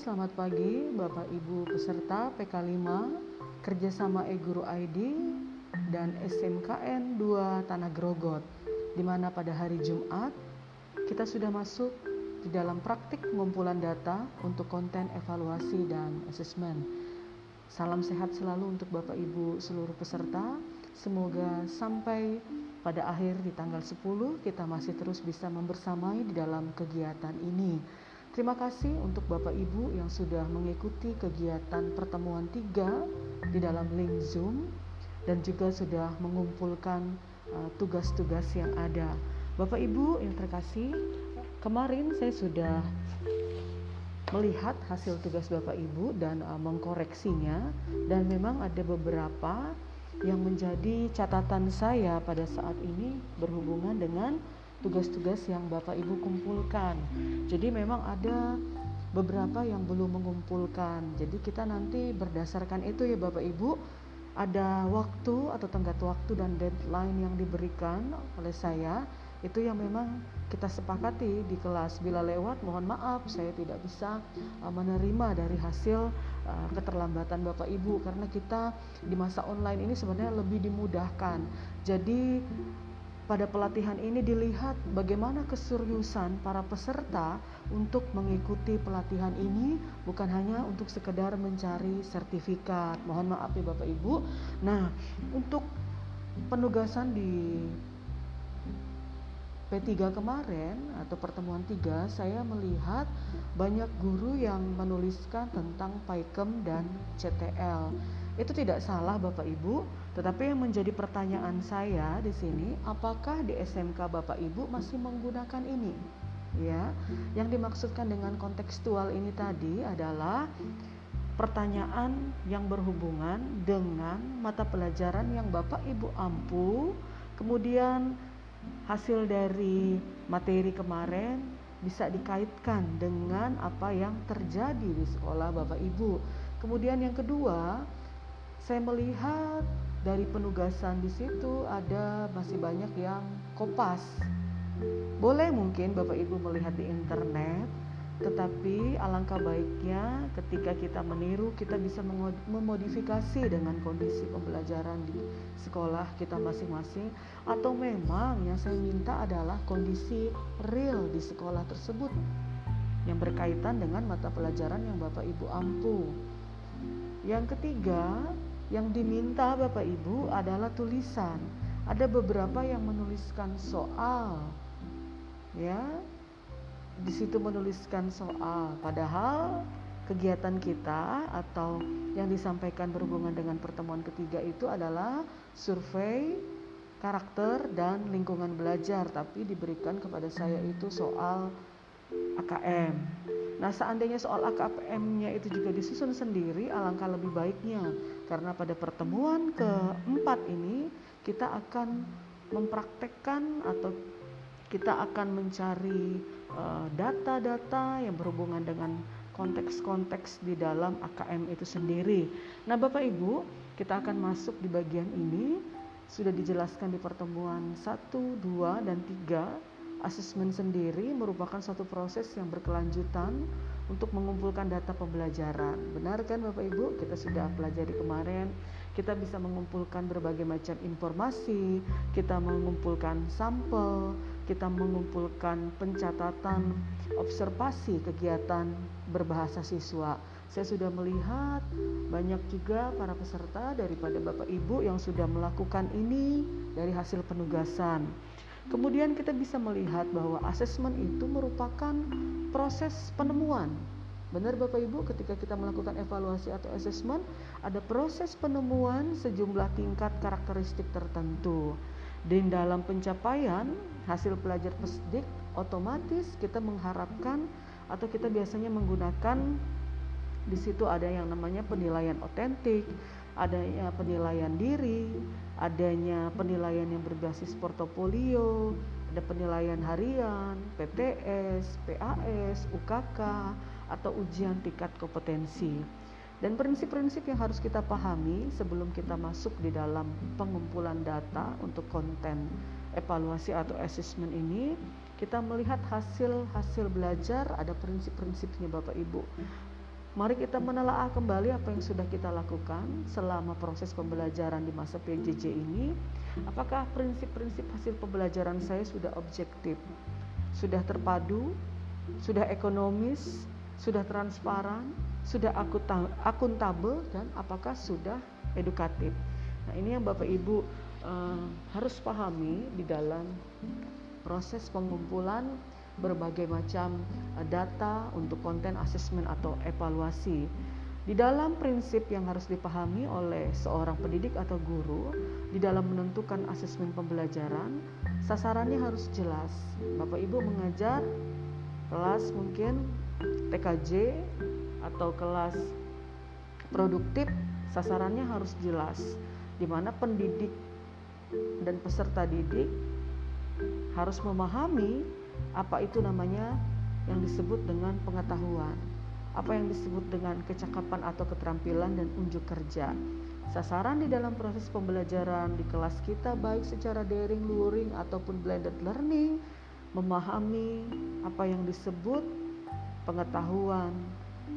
selamat pagi Bapak Ibu peserta PK5 kerjasama e-guru ID dan SMKN 2 Tanah Grogot di mana pada hari Jumat kita sudah masuk di dalam praktik pengumpulan data untuk konten evaluasi dan asesmen. Salam sehat selalu untuk Bapak Ibu seluruh peserta. Semoga sampai pada akhir di tanggal 10 kita masih terus bisa membersamai di dalam kegiatan ini. Terima kasih untuk Bapak Ibu yang sudah mengikuti kegiatan pertemuan tiga di dalam link Zoom dan juga sudah mengumpulkan uh, tugas-tugas yang ada. Bapak Ibu yang terkasih, kemarin saya sudah melihat hasil tugas Bapak Ibu dan uh, mengkoreksinya dan memang ada beberapa yang menjadi catatan saya pada saat ini berhubungan dengan tugas-tugas yang Bapak Ibu kumpulkan. Jadi memang ada beberapa yang belum mengumpulkan. Jadi kita nanti berdasarkan itu ya Bapak Ibu ada waktu atau tenggat waktu dan deadline yang diberikan oleh saya itu yang memang kita sepakati di kelas bila lewat mohon maaf saya tidak bisa uh, menerima dari hasil uh, keterlambatan Bapak Ibu karena kita di masa online ini sebenarnya lebih dimudahkan jadi pada pelatihan ini dilihat bagaimana keseriusan para peserta untuk mengikuti pelatihan ini bukan hanya untuk sekedar mencari sertifikat. Mohon maaf ya Bapak Ibu. Nah, untuk penugasan di P3 kemarin atau pertemuan 3 saya melihat banyak guru yang menuliskan tentang PAIKEM dan CTL. Itu tidak salah Bapak Ibu, tetapi yang menjadi pertanyaan saya di sini, apakah di SMK Bapak Ibu masih menggunakan ini? Ya, yang dimaksudkan dengan kontekstual ini tadi adalah pertanyaan yang berhubungan dengan mata pelajaran yang Bapak Ibu ampu, kemudian hasil dari materi kemarin bisa dikaitkan dengan apa yang terjadi di sekolah Bapak Ibu. Kemudian yang kedua, saya melihat dari penugasan di situ ada masih banyak yang kopas. Boleh mungkin Bapak Ibu melihat di internet, tetapi alangkah baiknya ketika kita meniru kita bisa memodifikasi dengan kondisi pembelajaran di sekolah kita masing-masing atau memang yang saya minta adalah kondisi real di sekolah tersebut yang berkaitan dengan mata pelajaran yang Bapak Ibu ampuh. Yang ketiga, yang diminta Bapak Ibu adalah tulisan. Ada beberapa yang menuliskan soal. Ya. Di situ menuliskan soal. Padahal kegiatan kita atau yang disampaikan berhubungan dengan pertemuan ketiga itu adalah survei karakter dan lingkungan belajar tapi diberikan kepada saya itu soal AKM. Nah, seandainya soal AKM-nya itu juga disusun sendiri, alangkah lebih baiknya. Karena pada pertemuan keempat ini, kita akan mempraktekkan atau kita akan mencari eh, data-data uh, yang berhubungan dengan konteks-konteks di dalam AKM itu sendiri. Nah, Bapak Ibu, kita akan masuk di bagian ini sudah dijelaskan di pertemuan 1, 2 dan 3 Asesmen sendiri merupakan suatu proses yang berkelanjutan untuk mengumpulkan data pembelajaran. Benar kan Bapak Ibu? Kita sudah pelajari kemarin. Kita bisa mengumpulkan berbagai macam informasi, kita mengumpulkan sampel, kita mengumpulkan pencatatan observasi kegiatan berbahasa siswa. Saya sudah melihat banyak juga para peserta daripada Bapak Ibu yang sudah melakukan ini dari hasil penugasan. Kemudian kita bisa melihat bahwa asesmen itu merupakan proses penemuan. Benar Bapak Ibu, ketika kita melakukan evaluasi atau asesmen, ada proses penemuan sejumlah tingkat karakteristik tertentu. Dan dalam pencapaian hasil pelajar pesdik, otomatis kita mengharapkan atau kita biasanya menggunakan di situ ada yang namanya penilaian otentik, adanya penilaian diri, adanya penilaian yang berbasis portofolio, ada penilaian harian, PTS, PAS, UKK, atau ujian tingkat kompetensi. Dan prinsip-prinsip yang harus kita pahami sebelum kita masuk di dalam pengumpulan data untuk konten evaluasi atau assessment ini, kita melihat hasil-hasil belajar ada prinsip-prinsipnya Bapak Ibu. Mari kita menelaah kembali apa yang sudah kita lakukan selama proses pembelajaran di masa PJJ ini. Apakah prinsip-prinsip hasil pembelajaran saya sudah objektif, sudah terpadu, sudah ekonomis, sudah transparan, sudah akuntabel, dan apakah sudah edukatif. Nah, ini yang Bapak Ibu uh, harus pahami di dalam proses pengumpulan berbagai macam uh, data untuk konten asesmen atau evaluasi. Di dalam prinsip yang harus dipahami oleh seorang pendidik atau guru di dalam menentukan asesmen pembelajaran, sasarannya harus jelas. Bapak Ibu mengajar kelas mungkin TKJ atau kelas produktif, sasarannya harus jelas di mana pendidik dan peserta didik harus memahami apa itu namanya yang disebut dengan pengetahuan, apa yang disebut dengan kecakapan atau keterampilan dan unjuk kerja. Sasaran di dalam proses pembelajaran di kelas kita baik secara daring, luring ataupun blended learning memahami apa yang disebut pengetahuan,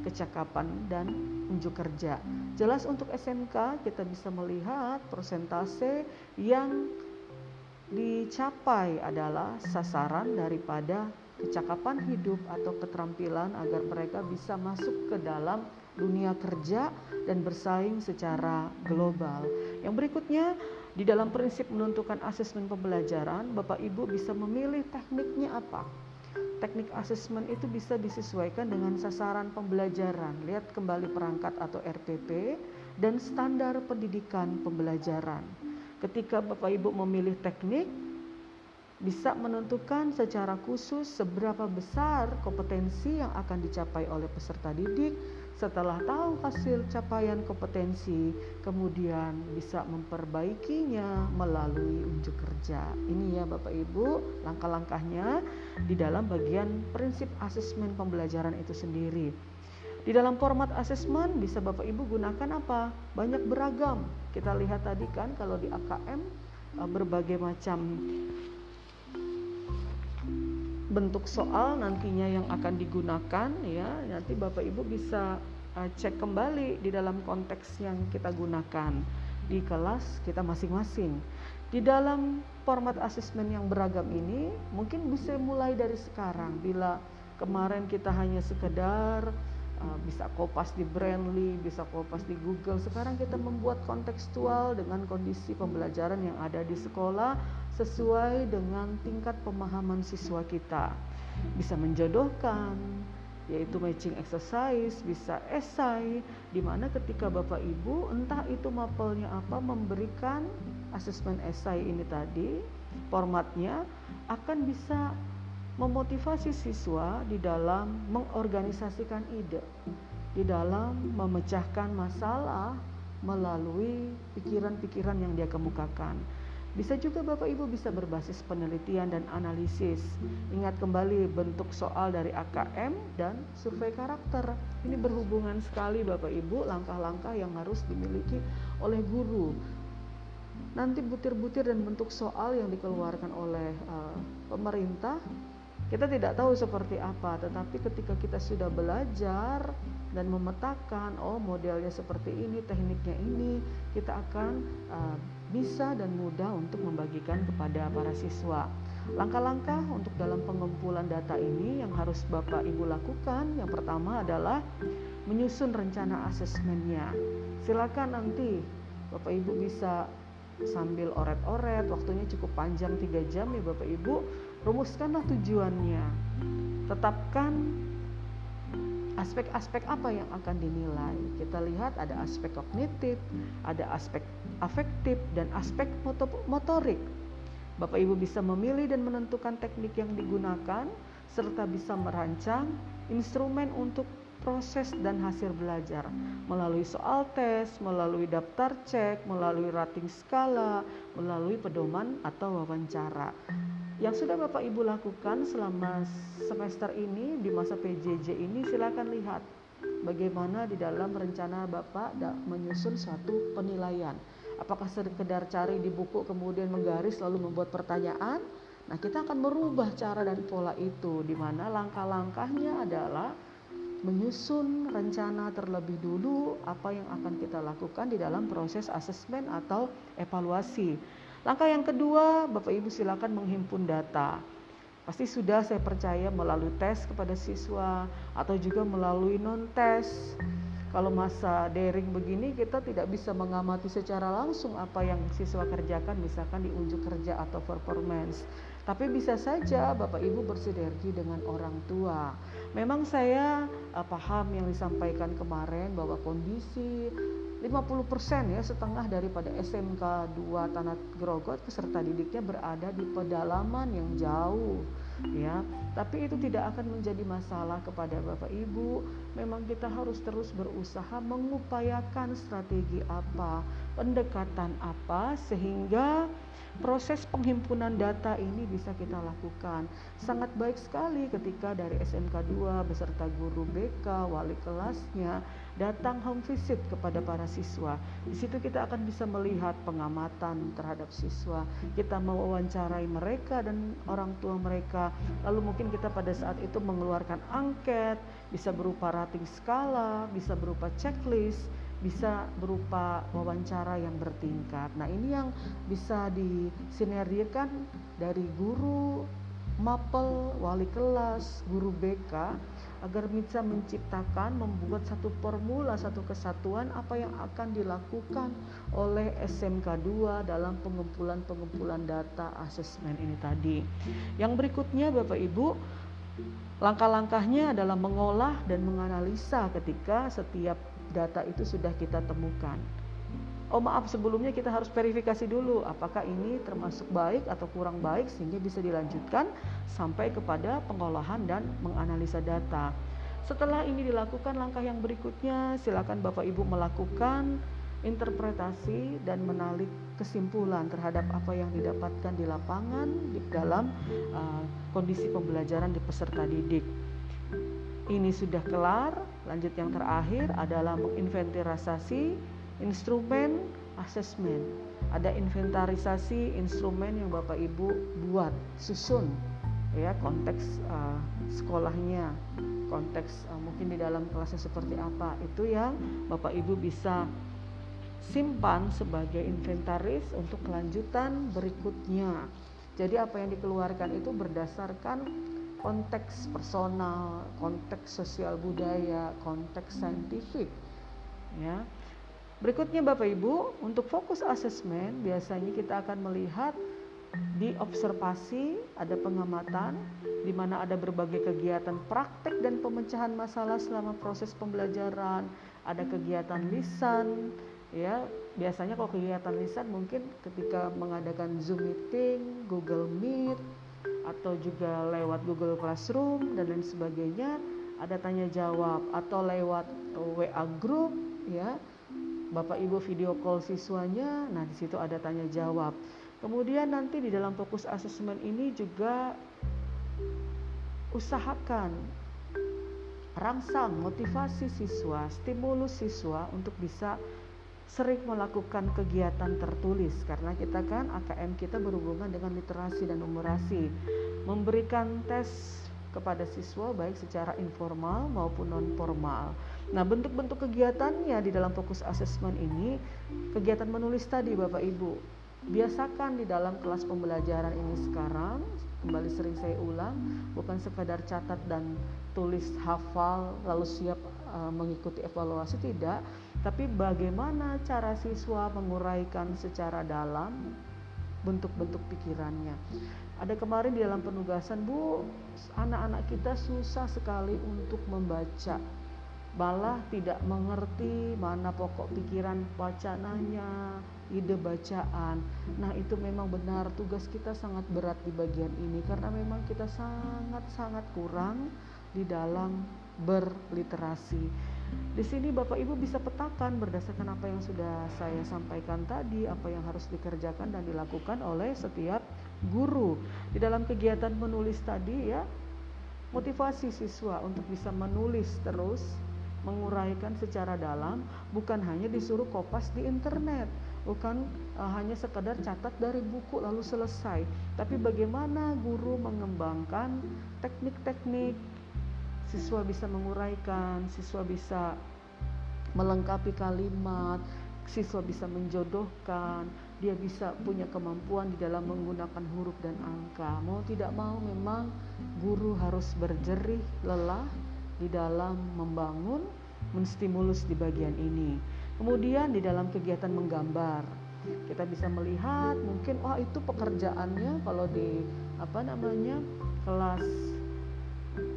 kecakapan dan unjuk kerja. Jelas untuk SMK kita bisa melihat persentase yang dicapai adalah sasaran daripada kecakapan hidup atau keterampilan agar mereka bisa masuk ke dalam dunia kerja dan bersaing secara global. Yang berikutnya, di dalam prinsip menentukan asesmen pembelajaran, Bapak Ibu bisa memilih tekniknya apa teknik asesmen itu bisa disesuaikan dengan sasaran pembelajaran. Lihat kembali perangkat atau RPP dan standar pendidikan pembelajaran. Ketika Bapak Ibu memilih teknik, bisa menentukan secara khusus seberapa besar kompetensi yang akan dicapai oleh peserta didik setelah tahu hasil capaian kompetensi, kemudian bisa memperbaikinya melalui unjuk kerja. Ini ya Bapak Ibu, langkah-langkahnya di dalam bagian prinsip asesmen pembelajaran itu sendiri. Di dalam format asesmen bisa Bapak Ibu gunakan apa? Banyak beragam. Kita lihat tadi kan kalau di AKM eh, berbagai macam bentuk soal nantinya yang akan digunakan ya nanti Bapak Ibu bisa uh, cek kembali di dalam konteks yang kita gunakan di kelas kita masing-masing. Di dalam format asesmen yang beragam ini mungkin bisa mulai dari sekarang bila kemarin kita hanya sekedar uh, bisa kopas di Brandly, bisa kopas di Google. Sekarang kita membuat kontekstual dengan kondisi pembelajaran yang ada di sekolah sesuai dengan tingkat pemahaman siswa kita. Bisa menjodohkan, yaitu matching exercise, bisa esai, di mana ketika Bapak Ibu entah itu mapelnya apa memberikan asesmen esai ini tadi, formatnya akan bisa memotivasi siswa di dalam mengorganisasikan ide, di dalam memecahkan masalah melalui pikiran-pikiran yang dia kemukakan. Bisa juga Bapak Ibu bisa berbasis penelitian dan analisis. Ingat kembali bentuk soal dari AKM dan survei karakter. Ini berhubungan sekali Bapak Ibu langkah-langkah yang harus dimiliki oleh guru. Nanti butir-butir dan bentuk soal yang dikeluarkan oleh uh, pemerintah kita tidak tahu seperti apa, tetapi ketika kita sudah belajar dan memetakan, oh modelnya seperti ini, tekniknya ini, kita akan uh, bisa dan mudah untuk membagikan kepada para siswa. Langkah-langkah untuk dalam pengumpulan data ini yang harus Bapak Ibu lakukan, yang pertama adalah menyusun rencana asesmennya. Silakan nanti Bapak Ibu bisa sambil oret-oret, waktunya cukup panjang 3 jam ya Bapak Ibu, rumuskanlah tujuannya. Tetapkan aspek-aspek apa yang akan dinilai. Kita lihat ada aspek kognitif, ada aspek afektif dan aspek motorik. Bapak Ibu bisa memilih dan menentukan teknik yang digunakan serta bisa merancang instrumen untuk proses dan hasil belajar melalui soal tes, melalui daftar cek, melalui rating skala, melalui pedoman atau wawancara. Yang sudah Bapak Ibu lakukan selama semester ini di masa PJJ ini silakan lihat bagaimana di dalam rencana Bapak menyusun suatu penilaian. Apakah sekedar cari di buku kemudian menggaris lalu membuat pertanyaan? Nah, kita akan merubah cara dan pola itu di mana langkah-langkahnya adalah menyusun rencana terlebih dulu apa yang akan kita lakukan di dalam proses asesmen atau evaluasi. Langkah yang kedua, Bapak Ibu silakan menghimpun data. Pasti sudah saya percaya melalui tes kepada siswa atau juga melalui non-tes. Kalau masa daring begini kita tidak bisa mengamati secara langsung apa yang siswa kerjakan misalkan di unjuk kerja atau performance. Tapi bisa saja Bapak Ibu bersinergi dengan orang tua. Memang saya uh, paham yang disampaikan kemarin bahwa kondisi 50% ya setengah daripada SMK 2 Tanah Grogot peserta didiknya berada di pedalaman yang jauh ya tapi itu tidak akan menjadi masalah kepada Bapak Ibu memang kita harus terus berusaha mengupayakan strategi apa pendekatan apa sehingga proses penghimpunan data ini bisa kita lakukan. Sangat baik sekali ketika dari SMK 2 beserta guru BK, wali kelasnya datang home visit kepada para siswa. Di situ kita akan bisa melihat pengamatan terhadap siswa. Kita mewawancarai mereka dan orang tua mereka. Lalu mungkin kita pada saat itu mengeluarkan angket, bisa berupa rating skala, bisa berupa checklist bisa berupa wawancara yang bertingkat. Nah, ini yang bisa disinergikan dari guru mapel, wali kelas, guru BK agar bisa menciptakan membuat satu formula satu kesatuan apa yang akan dilakukan oleh SMK 2 dalam pengumpulan-pengumpulan data asesmen ini tadi. Yang berikutnya Bapak Ibu Langkah-langkahnya adalah mengolah dan menganalisa ketika setiap data itu sudah kita temukan. Oh maaf sebelumnya kita harus verifikasi dulu apakah ini termasuk baik atau kurang baik sehingga bisa dilanjutkan sampai kepada pengolahan dan menganalisa data. Setelah ini dilakukan langkah yang berikutnya silakan Bapak Ibu melakukan interpretasi dan menarik kesimpulan terhadap apa yang didapatkan di lapangan di dalam uh, kondisi pembelajaran di peserta didik. Ini sudah kelar, Lanjut yang terakhir adalah menginventarisasi instrumen asesmen. Ada inventarisasi instrumen yang Bapak Ibu buat, susun ya konteks uh, sekolahnya, konteks uh, mungkin di dalam kelasnya seperti apa. Itu yang Bapak Ibu bisa simpan sebagai inventaris untuk kelanjutan berikutnya. Jadi apa yang dikeluarkan itu berdasarkan konteks personal, konteks sosial budaya, konteks saintifik. Ya. Berikutnya Bapak Ibu, untuk fokus asesmen biasanya kita akan melihat di observasi ada pengamatan di mana ada berbagai kegiatan praktek dan pemecahan masalah selama proses pembelajaran, ada kegiatan lisan, ya biasanya kalau kegiatan lisan mungkin ketika mengadakan Zoom meeting, Google Meet, atau juga lewat Google Classroom dan lain sebagainya ada tanya jawab atau lewat WA group ya Bapak Ibu video call siswanya nah di situ ada tanya jawab. Kemudian nanti di dalam fokus asesmen ini juga usahakan rangsang motivasi siswa stimulus siswa untuk bisa sering melakukan kegiatan tertulis karena kita kan AKM kita berhubungan dengan literasi dan numerasi memberikan tes kepada siswa baik secara informal maupun non formal. Nah, bentuk-bentuk kegiatannya di dalam fokus asesmen ini kegiatan menulis tadi Bapak Ibu. Biasakan di dalam kelas pembelajaran ini sekarang kembali sering saya ulang bukan sekadar catat dan tulis hafal lalu siap uh, mengikuti evaluasi tidak tapi bagaimana cara siswa menguraikan secara dalam bentuk-bentuk pikirannya. Ada kemarin di dalam penugasan, Bu, anak-anak kita susah sekali untuk membaca. Malah tidak mengerti mana pokok pikiran wacananya, ide bacaan. Nah, itu memang benar tugas kita sangat berat di bagian ini karena memang kita sangat-sangat kurang di dalam berliterasi di sini Bapak Ibu bisa petakan berdasarkan apa yang sudah saya sampaikan tadi, apa yang harus dikerjakan dan dilakukan oleh setiap guru. Di dalam kegiatan menulis tadi ya, motivasi siswa untuk bisa menulis terus, menguraikan secara dalam, bukan hanya disuruh kopas di internet, bukan uh, hanya sekedar catat dari buku lalu selesai, tapi bagaimana guru mengembangkan teknik-teknik siswa bisa menguraikan, siswa bisa melengkapi kalimat, siswa bisa menjodohkan, dia bisa punya kemampuan di dalam menggunakan huruf dan angka. Mau tidak mau memang guru harus berjerih lelah di dalam membangun menstimulus di bagian ini. Kemudian di dalam kegiatan menggambar, kita bisa melihat mungkin wah oh, itu pekerjaannya kalau di apa namanya kelas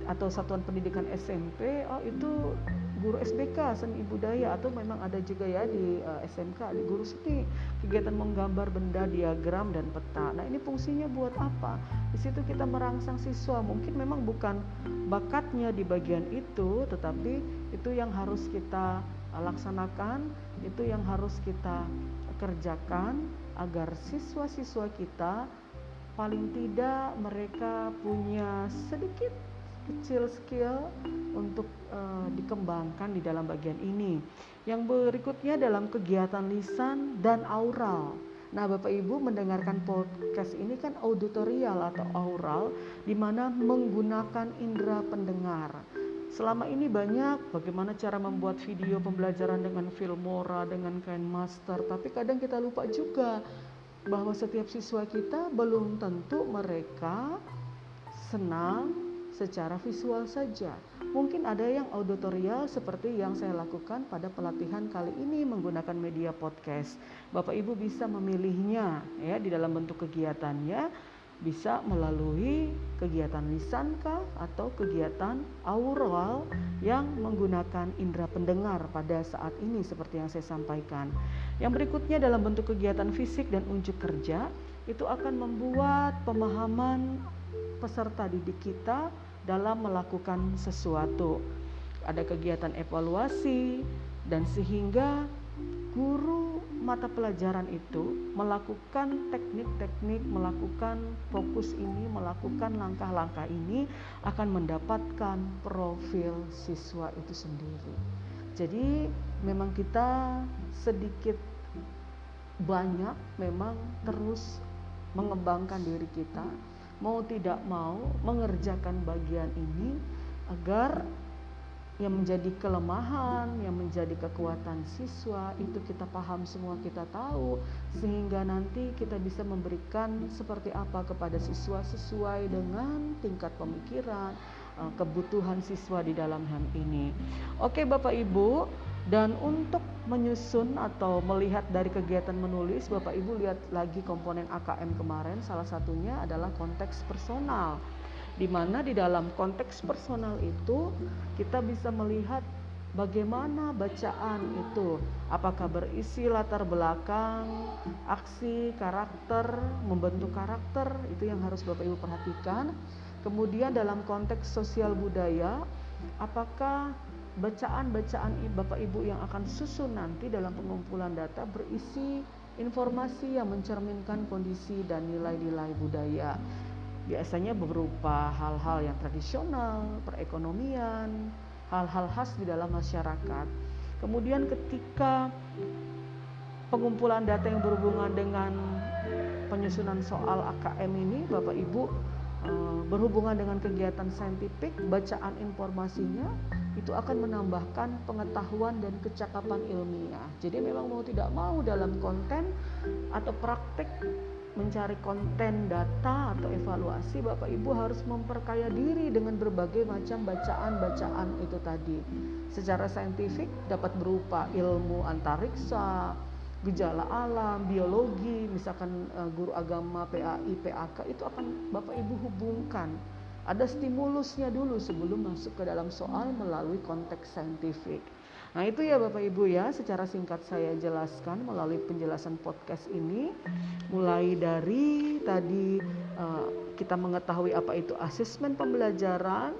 atau satuan pendidikan SMP oh itu guru SBK seni budaya atau memang ada juga ya di uh, eh, SMK di guru seni. Kegiatan menggambar benda diagram dan peta. Nah ini fungsinya buat apa? Di situ kita merangsang siswa. Mungkin memang bukan bakatnya di bagian itu tetapi itu yang harus kita uh, laksanakan itu yang harus kita kerjakan agar siswa-siswa kita paling tidak mereka punya sedikit kecil skill untuk uh, dikembangkan di dalam bagian ini. Yang berikutnya dalam kegiatan lisan dan aural. Nah, Bapak Ibu mendengarkan podcast ini kan auditorial atau aural di mana menggunakan indera pendengar. Selama ini banyak bagaimana cara membuat video pembelajaran dengan Filmora, dengan Master, tapi kadang kita lupa juga bahwa setiap siswa kita belum tentu mereka senang secara visual saja. Mungkin ada yang auditorial seperti yang saya lakukan pada pelatihan kali ini menggunakan media podcast. Bapak Ibu bisa memilihnya ya di dalam bentuk kegiatannya bisa melalui kegiatan lisankah atau kegiatan aural yang menggunakan indera pendengar pada saat ini seperti yang saya sampaikan. Yang berikutnya dalam bentuk kegiatan fisik dan unjuk kerja itu akan membuat pemahaman peserta didik kita dalam melakukan sesuatu. Ada kegiatan evaluasi dan sehingga guru mata pelajaran itu melakukan teknik-teknik, melakukan fokus ini, melakukan langkah-langkah ini akan mendapatkan profil siswa itu sendiri. Jadi memang kita sedikit banyak memang terus mengembangkan diri kita mau tidak mau mengerjakan bagian ini agar yang menjadi kelemahan, yang menjadi kekuatan siswa itu kita paham semua kita tahu sehingga nanti kita bisa memberikan seperti apa kepada siswa sesuai dengan tingkat pemikiran, eh, kebutuhan siswa di dalam hal ini. Oke Bapak Ibu, dan untuk menyusun atau melihat dari kegiatan menulis, Bapak Ibu lihat lagi komponen AKM kemarin, salah satunya adalah konteks personal. Di mana di dalam konteks personal itu kita bisa melihat bagaimana bacaan itu, apakah berisi latar belakang, aksi, karakter, membentuk karakter, itu yang harus Bapak Ibu perhatikan. Kemudian dalam konteks sosial budaya, apakah bacaan-bacaan Bapak Ibu yang akan susun nanti dalam pengumpulan data berisi informasi yang mencerminkan kondisi dan nilai-nilai budaya. Biasanya berupa hal-hal yang tradisional, perekonomian, hal-hal khas di dalam masyarakat. Kemudian ketika pengumpulan data yang berhubungan dengan penyusunan soal AKM ini Bapak Ibu eh, berhubungan dengan kegiatan saintifik, bacaan informasinya itu akan menambahkan pengetahuan dan kecakapan ilmiah. Jadi memang mau tidak mau dalam konten atau praktek mencari konten data atau evaluasi Bapak Ibu harus memperkaya diri dengan berbagai macam bacaan-bacaan itu tadi. Secara saintifik dapat berupa ilmu antariksa, gejala alam, biologi, misalkan uh, guru agama PAI, PAK itu akan Bapak Ibu hubungkan ada stimulusnya dulu sebelum masuk ke dalam soal melalui konteks saintifik. Nah itu ya Bapak Ibu ya secara singkat saya jelaskan melalui penjelasan podcast ini mulai dari tadi uh, kita mengetahui apa itu asesmen pembelajaran,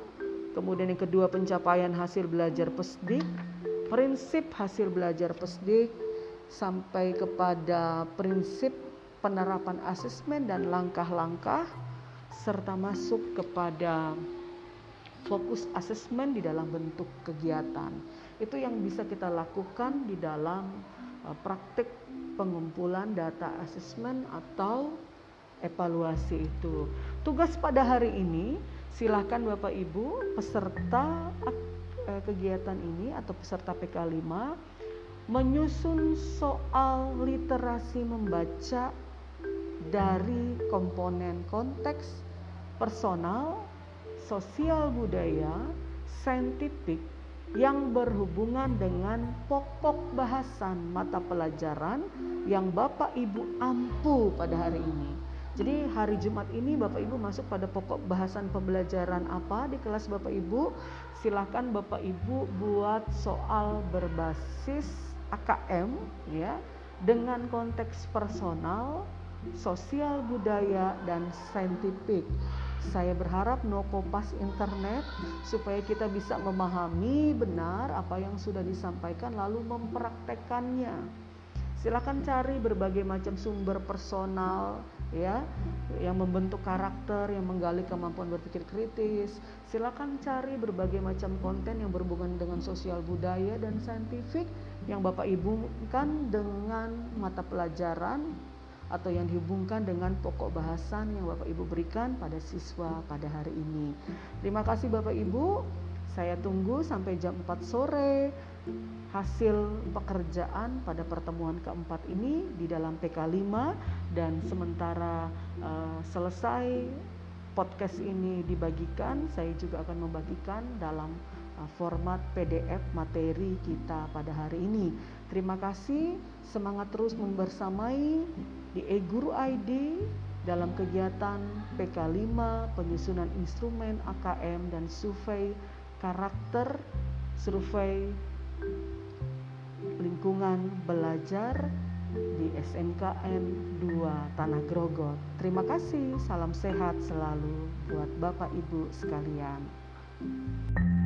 kemudian yang kedua pencapaian hasil belajar pesdik, prinsip hasil belajar pesdik sampai kepada prinsip penerapan asesmen dan langkah-langkah serta masuk kepada fokus asesmen di dalam bentuk kegiatan. Itu yang bisa kita lakukan di dalam uh, praktik pengumpulan data asesmen atau evaluasi itu. Tugas pada hari ini Silahkan Bapak Ibu peserta eh, kegiatan ini atau peserta PK5 menyusun soal literasi membaca dari komponen konteks personal, sosial budaya, saintifik yang berhubungan dengan pokok bahasan mata pelajaran yang Bapak Ibu ampu pada hari ini. Jadi hari Jumat ini Bapak Ibu masuk pada pokok bahasan pembelajaran apa di kelas Bapak Ibu? Silahkan Bapak Ibu buat soal berbasis AKM ya dengan konteks personal, sosial budaya dan saintifik. Saya berharap no kopas internet supaya kita bisa memahami benar apa yang sudah disampaikan lalu mempraktekannya. Silakan cari berbagai macam sumber personal ya yang membentuk karakter, yang menggali kemampuan berpikir kritis. Silakan cari berbagai macam konten yang berhubungan dengan sosial budaya dan saintifik yang Bapak Ibu kan dengan mata pelajaran atau yang dihubungkan dengan pokok bahasan yang Bapak Ibu berikan pada siswa pada hari ini. Terima kasih Bapak Ibu. Saya tunggu sampai jam 4 sore hasil pekerjaan pada pertemuan keempat ini di dalam PK5 dan sementara uh, selesai podcast ini dibagikan saya juga akan membagikan dalam uh, format PDF materi kita pada hari ini. Terima kasih, semangat terus membersamai di e-guru ID dalam kegiatan PK5 penyusunan instrumen AKM dan survei karakter survei lingkungan belajar di SMKN 2 Tanah Grogot. Terima kasih, salam sehat selalu buat Bapak Ibu sekalian. thank you